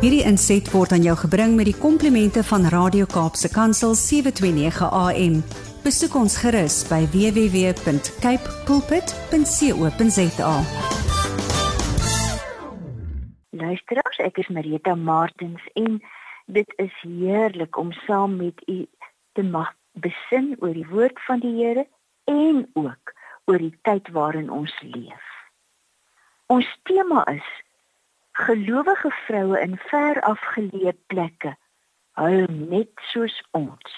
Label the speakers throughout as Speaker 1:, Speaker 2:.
Speaker 1: Hierdie inset word aan jou gebring met die komplimente van Radio Kaapse Kansel 729 AM. Besoek ons gerus by www.cape pulpit.co.za.
Speaker 2: Luisteraars, ek is Marita Martins en dit is heerlik om saam met u te mag besin oor die woord van die Here en ook oor die tyd waarin ons leef. Ons tema is gelowige vroue in ver afgeleë plekke huil net soos ons.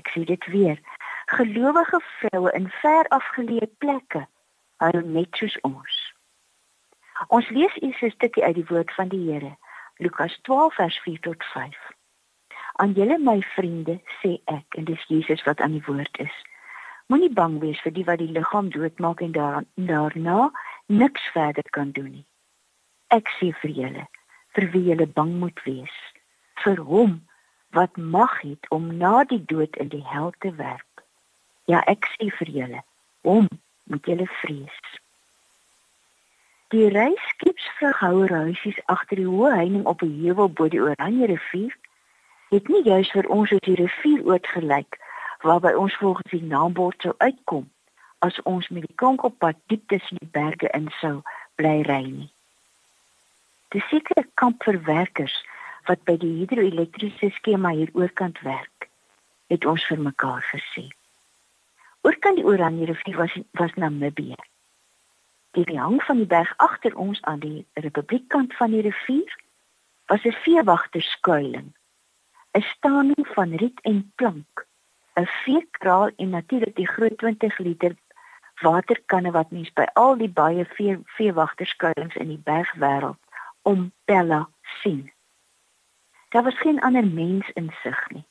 Speaker 2: Ek sê dit weer. Gelowige vroue in ver afgeleë plekke huil net soos ons. Ons lees eers 'n stukkie uit die woord van die Here. Lukas 12 vers 4 tot 5. Aan julle my vriende sê ek en dis Jesus wat aan die woord is. Moenie bang wees vir die wat die liggaam doodmaak en daarna niks verder kan doen nie. Ek sê vir julle, vir wie julle bang moet wees, vir hom wat mag het om na die dood in die hel te werk. Ja, ek sê vir julle, hom moet julle vrees. Die reiskipsvraghouer huisies agter die hoë heining op 'n heuwel bo die Oranje rivier het nie juis vir ons as die rivier oorgelyk waarby ons volgens die naambord sou uitkom as ons met die konkelpad diep tussen die berge in sou bly ry nie. Die sekere kampverwerkers wat by die hidroelektriese skema hier oorkant werk, het ons vir mekaar gesê. Oorkant die Oranje rivier was was Namibië. Die hang van die berg agter ons aan die republiekkant van die rivier was 'n veewagterskuiling. 'n Staaning van riet en plank, 'n veekraal en natuurlik die groot 20 liter waterkanne wat mens by al die baie vee veewagterskuilings in die bergwêreld om Bella sien. Daar was geen ander mens in sig nie.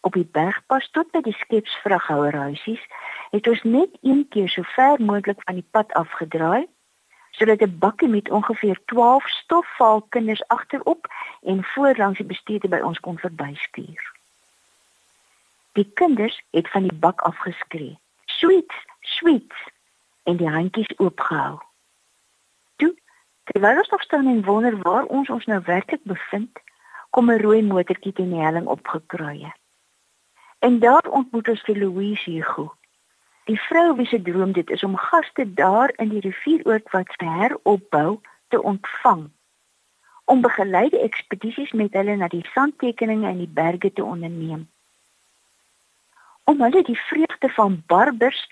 Speaker 2: Op die bergpas tot by die skepsvraghouerhuisies het ons net een keer so ver moontlik van die pad afgedraai sodat 'n bakkie met ongeveer 12 stofval kinders agterop en voor langs die bestuurder by ons kon verbyskuur. Die kinders het van die bak afgeskree. Sweets, sweets en die handjies oopgehou. Terwyl ons nog staan en wonder waar ons ons nou werklik bevind, kom 'n rooi motortjie teen die helling opgekruie. En daar ontmoet ons vir Louise Hugo. Die vrou wie se droom dit is om gaste daar in die rivieroord wat sy heropbou te ontvang. Om begeleide ekspedisies met hulle na die sandtekeninge in die berge te onderneem. Om hulle die vreugde van barbers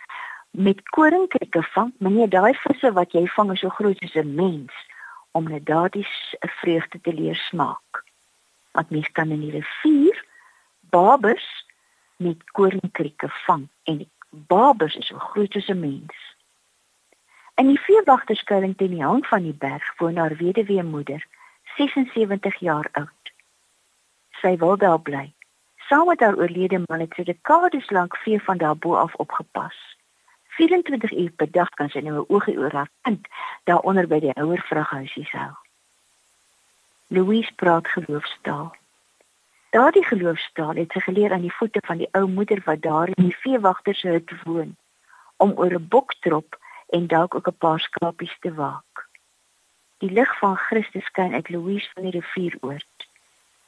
Speaker 2: met koringkrieke vang, meneer daai visse wat jy vang is so groot soos 'n mens om net daardie vreugde te leer smaak. Want mens kan in die rivier babers met koringkrieke vang en babers is so groot soos 'n mens. In die veewagterskuiling teen die hang van die berg woon haar weduwee moeder, 76 jaar oud. Sy wil daar bly. Saam met haar oorlede man het sy dekades lank vee van daarbo af opgepas. 24 uur per dag kan sy nou 'n oogie oor haar kind daaronder by die ouer vraghuisies hou. Louise praat geloofstaal. Daardie geloofstaal het sy geleer aan die voete van die ou moeder wat daar in die veewagter se hut woon om oor 'n boktrop en dalk ook 'n paar skapies te waak. Die lig van Christus skyn uit Louise van die rivier oort.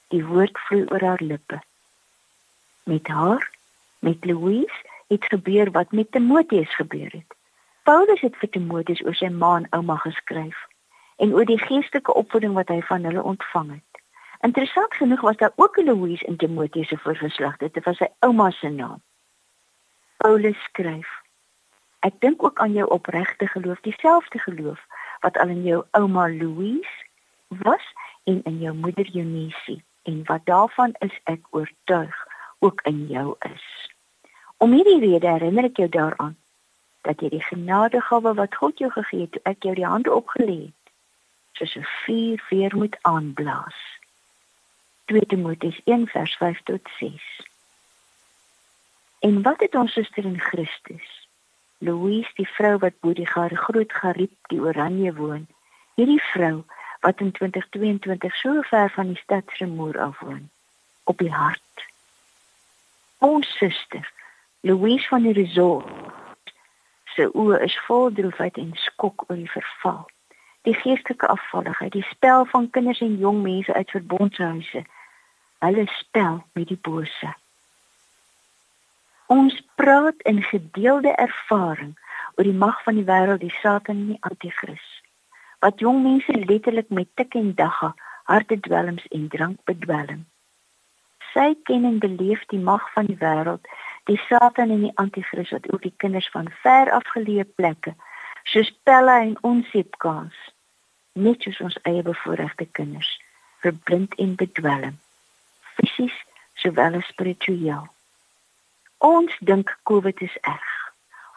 Speaker 2: Die woord vloei oor haar lippe. Met haar, met Louise het gebeur wat met Timoteus gebeur het. Paulus het vir Timoteus oor sy ma en ouma geskryf en oor die geestelike opvoeding wat hy van hulle ontvang het. Interessant genoeg was daar ook 'n Louise in Timoteus se voorgeslag. Dit was sy ouma se naam. Paulus skryf: Ek dink ook aan jou opregte geloof, dieselfde geloof wat al in jou ouma Louise was en in jou moeder Eunice en wat daarvan is ek oortuig ook in jou is. Om hierdie rede herinner ek jou daaraan dat jy die genadegawe wat God jou gegee het, toe ek jou die hande opgelê het, soos 'n vuur weer moet aanblaas. 2 Timoteus 1:5 tot 6. En wat het ons suster in Christus? Louise, die vrou wat bo die groot gariep die Oranje woon. Hierdie vrou wat in 2022 so ver van die stad se muur af woon op die hart. Ons suster Louise van die resort se oë is vol droefheid en skok oor die verval. die geestelike afvalligheid, die spel van kinders en jong mense uit verbondshuise. Hulle spel met die bose. Ons praat in gedeelde ervaring oor die mag van die wêreld, die Satan en die Anti-Kris. Wat jong mense letterlik met tik en dagga, hartedwelms en drankbedwelm. Sy ken en beleef die mag van die wêreld, die Satan en die Anti-Kris wat ook die kinders van ver afgeleë plekke soos pelle en onseepkaas net soos ons eie bevoorregte kinders verblind en bedwelm fisies sowel as spiritueel. Ons dink covid is erg.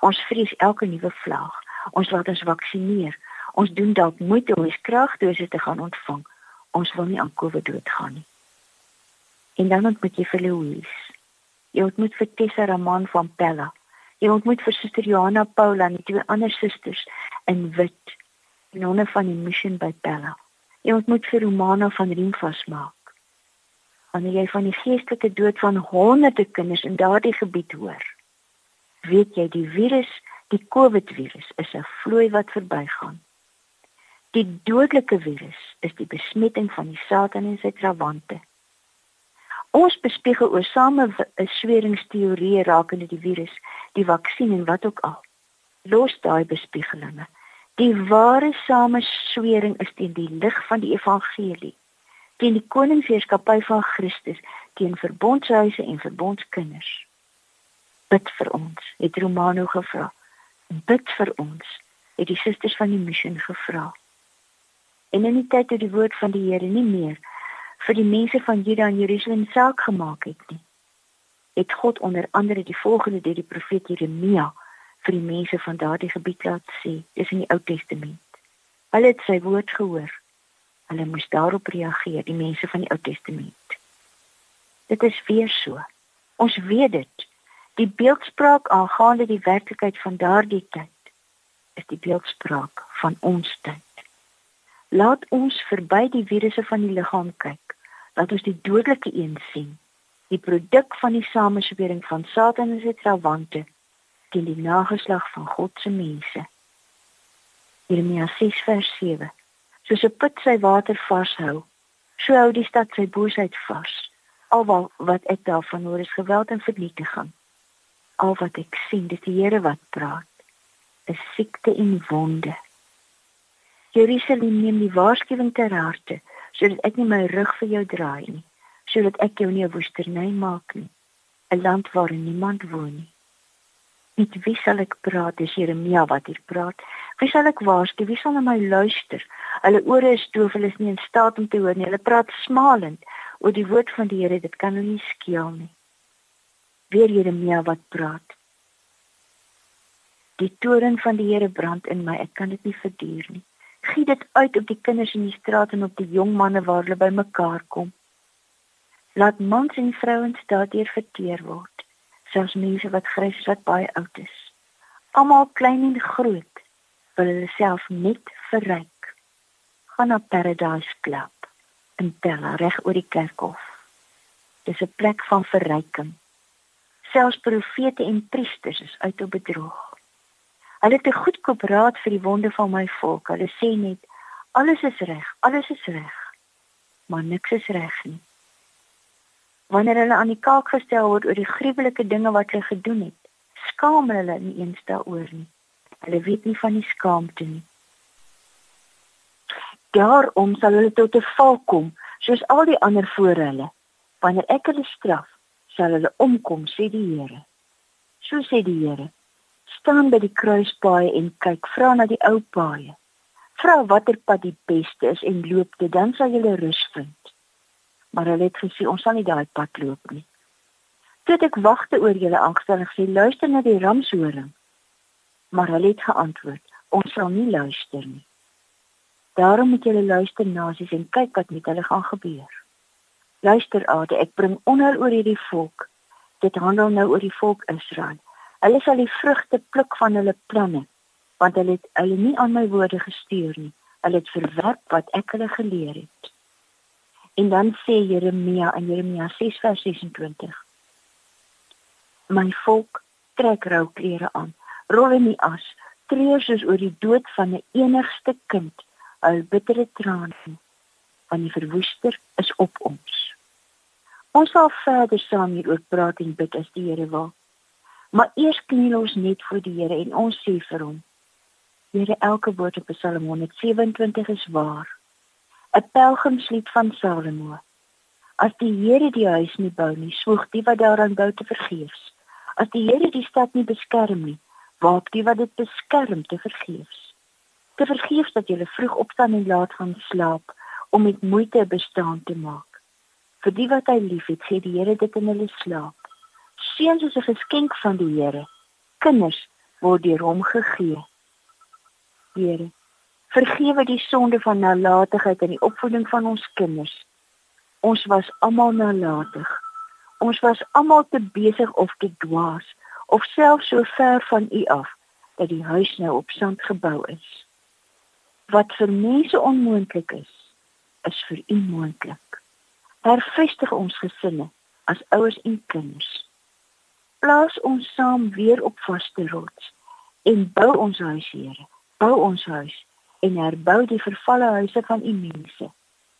Speaker 2: Ons vrees elke nuwe vlaag. Ons laat ons vaksineer ons doen dalk moeite om ons kragdose te gaan ontvang. Ons wil nie aan covid doodgaan nie. En dan ontmoet jy vir Louise jy ontmoet vir Tessa Raman van Pella jy ontmoet vir Suster Johanna Paula en die twee ander susters in wit nonne van die mission by Bella. Jy ontmoet vir Romana van Rimfas maak. Wanneer jy van die geestelike dood van honderde kinders in daardie gebied hoor, weet jy die virus, die COVID virus is 'n vloei wat verbygaan. Die dodelike virus is die besmetting van die Satan en sy trawante. Ons bespiegel oor same 'n sweringsteorie rakende die virus, die vaksin en wat ook al. Los daai bespiegelinge Die ware sameswering is teen die lig van die evangelie, teen die koningsheerskappy van Christus, teen verbondshuise en verbondskinders. Bid vir ons, het Romano gevra. Bid vir ons, het die susters van die missie gevra. En in die tyd toe die woord van die Here nie meer vir die mense van Juda en Jerusalem saak gemaak het nie, het God onder andere die volgende deur die profeet Jeremia vir die mense van daardie gebied laat sê, dis in die Ou Testament. Hulle het sy woord gehoor. Hulle moes daarop reageer, die mense van die Ou Testament. Dit is weer so. Ons weet dit. Die beeldspraak aangaande die werklikheid van daardie tyd is die beeldspraak van ons tyd. Laat ons verby die virusse van die liggaam kyk. Laat ons die dodelike een sien. Die produk van die sameswering van Satan en sy trawante teen die nageslag van God se mense. Jeremia 6 vers 7. Soos 'n put sy water vashou, so hou die stad sy boosheid vas. Alwel wat ek daarvan hoor is geweld en vernietiging. Al wat ek sien, dis die Here wat praat. 'n Siekte en wonde. Jerusalem neem die waarskuwing ter harte, sodat ek nie my rug vir jou draai nie, sodat ek jou nie 'n woesterny maak nie, 'n land waar niemand woon nie. Met wie sal ek praat? Dis Jeremia wat hier praat. Wie sal ek waarsku? Wie sal na my luister? Hulle ore is doof, hulle is nie in staat om te hoor nie. Hulle praat smalend oor die woord van die Here. Dit kan hulle nie skeel nie. Weer Jeremia wat praat. Die toren van die Here brand in my. Ek kan dit nie verduur nie. Giet dit uit op die kinders in die straat en op die jong manne waar hulle bymekaar kom. Laat mans en vrouens daardeur verteer word selfs mense wat grys wat baie oud is. Almal klein en groot wil hulle self net verryk. Gaan na Paradise Club in Bella reg oor die kerkhof. Dis 'n plek van verryking. Selfs profete en priesters is uit op bedrog. Hulle het 'n goedkoop raad vir die wonde van my volk. Hulle sê net alles is reg, alles is reg. Maar niks is reg nie wanneer hulle aan die kaak gestel word oor die gruwelike dinge wat hulle gedoen het, skaam hulle nie eens daaroor nie. Hulle weet nie van die skaamte nie. Daarom sal hulle tot 'n val kom, soos al die ander voor hulle. Wanneer ek hulle straf, sal hulle omkom, sê die Here. So sê die Here. Staan by die kruispaai en kyk, vra na die ou paaie. Vra watter pad die beste is en loop dit, dan sal jy rus vind maar hulle het gesê ons sal nie daai pad loop nie. Toe ek wagte oor julle angstig sê luister na die ramshoring. Maar hulle het geantwoord, ons sal nie luister nie. Daarom moet julle luister nasies en kyk wat met hulle gaan gebeur. Luister Ade, ek bring onheil oor hierdie volk. Dit handel nou oor die volk Israel. Hulle sal die vrugte pluk van hulle planne, want hulle het hulle nie aan my woorde gestuur nie. Hulle het verwerp wat ek hulle geleer het. En dan sê Jeremia in Jeremia 6:26 My volk trek rou klere aan, rol in die as, treur soos oor die dood van 'n enigste kind al bittere trane van die verwoester is op ons. Ons sal verder saam hieroor praat en bid as die Here wil. Maar eers kniel ons net voor die Here en ons sê vir hom: Here, elke woord op Psalm 127 is waar. 'n Pelgrimslied van Salomo. As die Here die huis nie bou nie, swoeg die wat daaraan bou te vergeefs. As die Here die stad nie beskerm nie, waak die wat dit beskerm te vergeefs. Te vergeefs dat jy vroeg opstaan en laat gaan slaap om met moeite bestaan te maak. Vir die wat hy liefhet, sê die Here dit in hulle slaap. Seuns is 'n geskenk van die Here. Kinders word deur hom gegee. Here, vergewe die sonde van nalatigheid in die opvoeding van ons kinders. Ons was almal nalatig. Ons was almal te besig of te dwaas of selfs so ver van U af dat die huis nou op sand gebou is. Wat vir mense onmoontlik is, is vir U moontlik. Hervestig ons gesinne as ouers en kinders. Plaas ons saam weer op vaste rots en bou ons huis, Here. Bou ons huis en herbou die vervalle huise van U mense.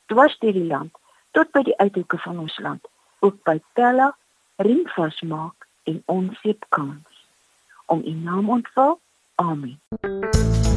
Speaker 2: Dwars deur die land tot by die uithoeke van ons land, ook by Pella, ringvas maak en onseep kans. Om U naam ontval. Amen.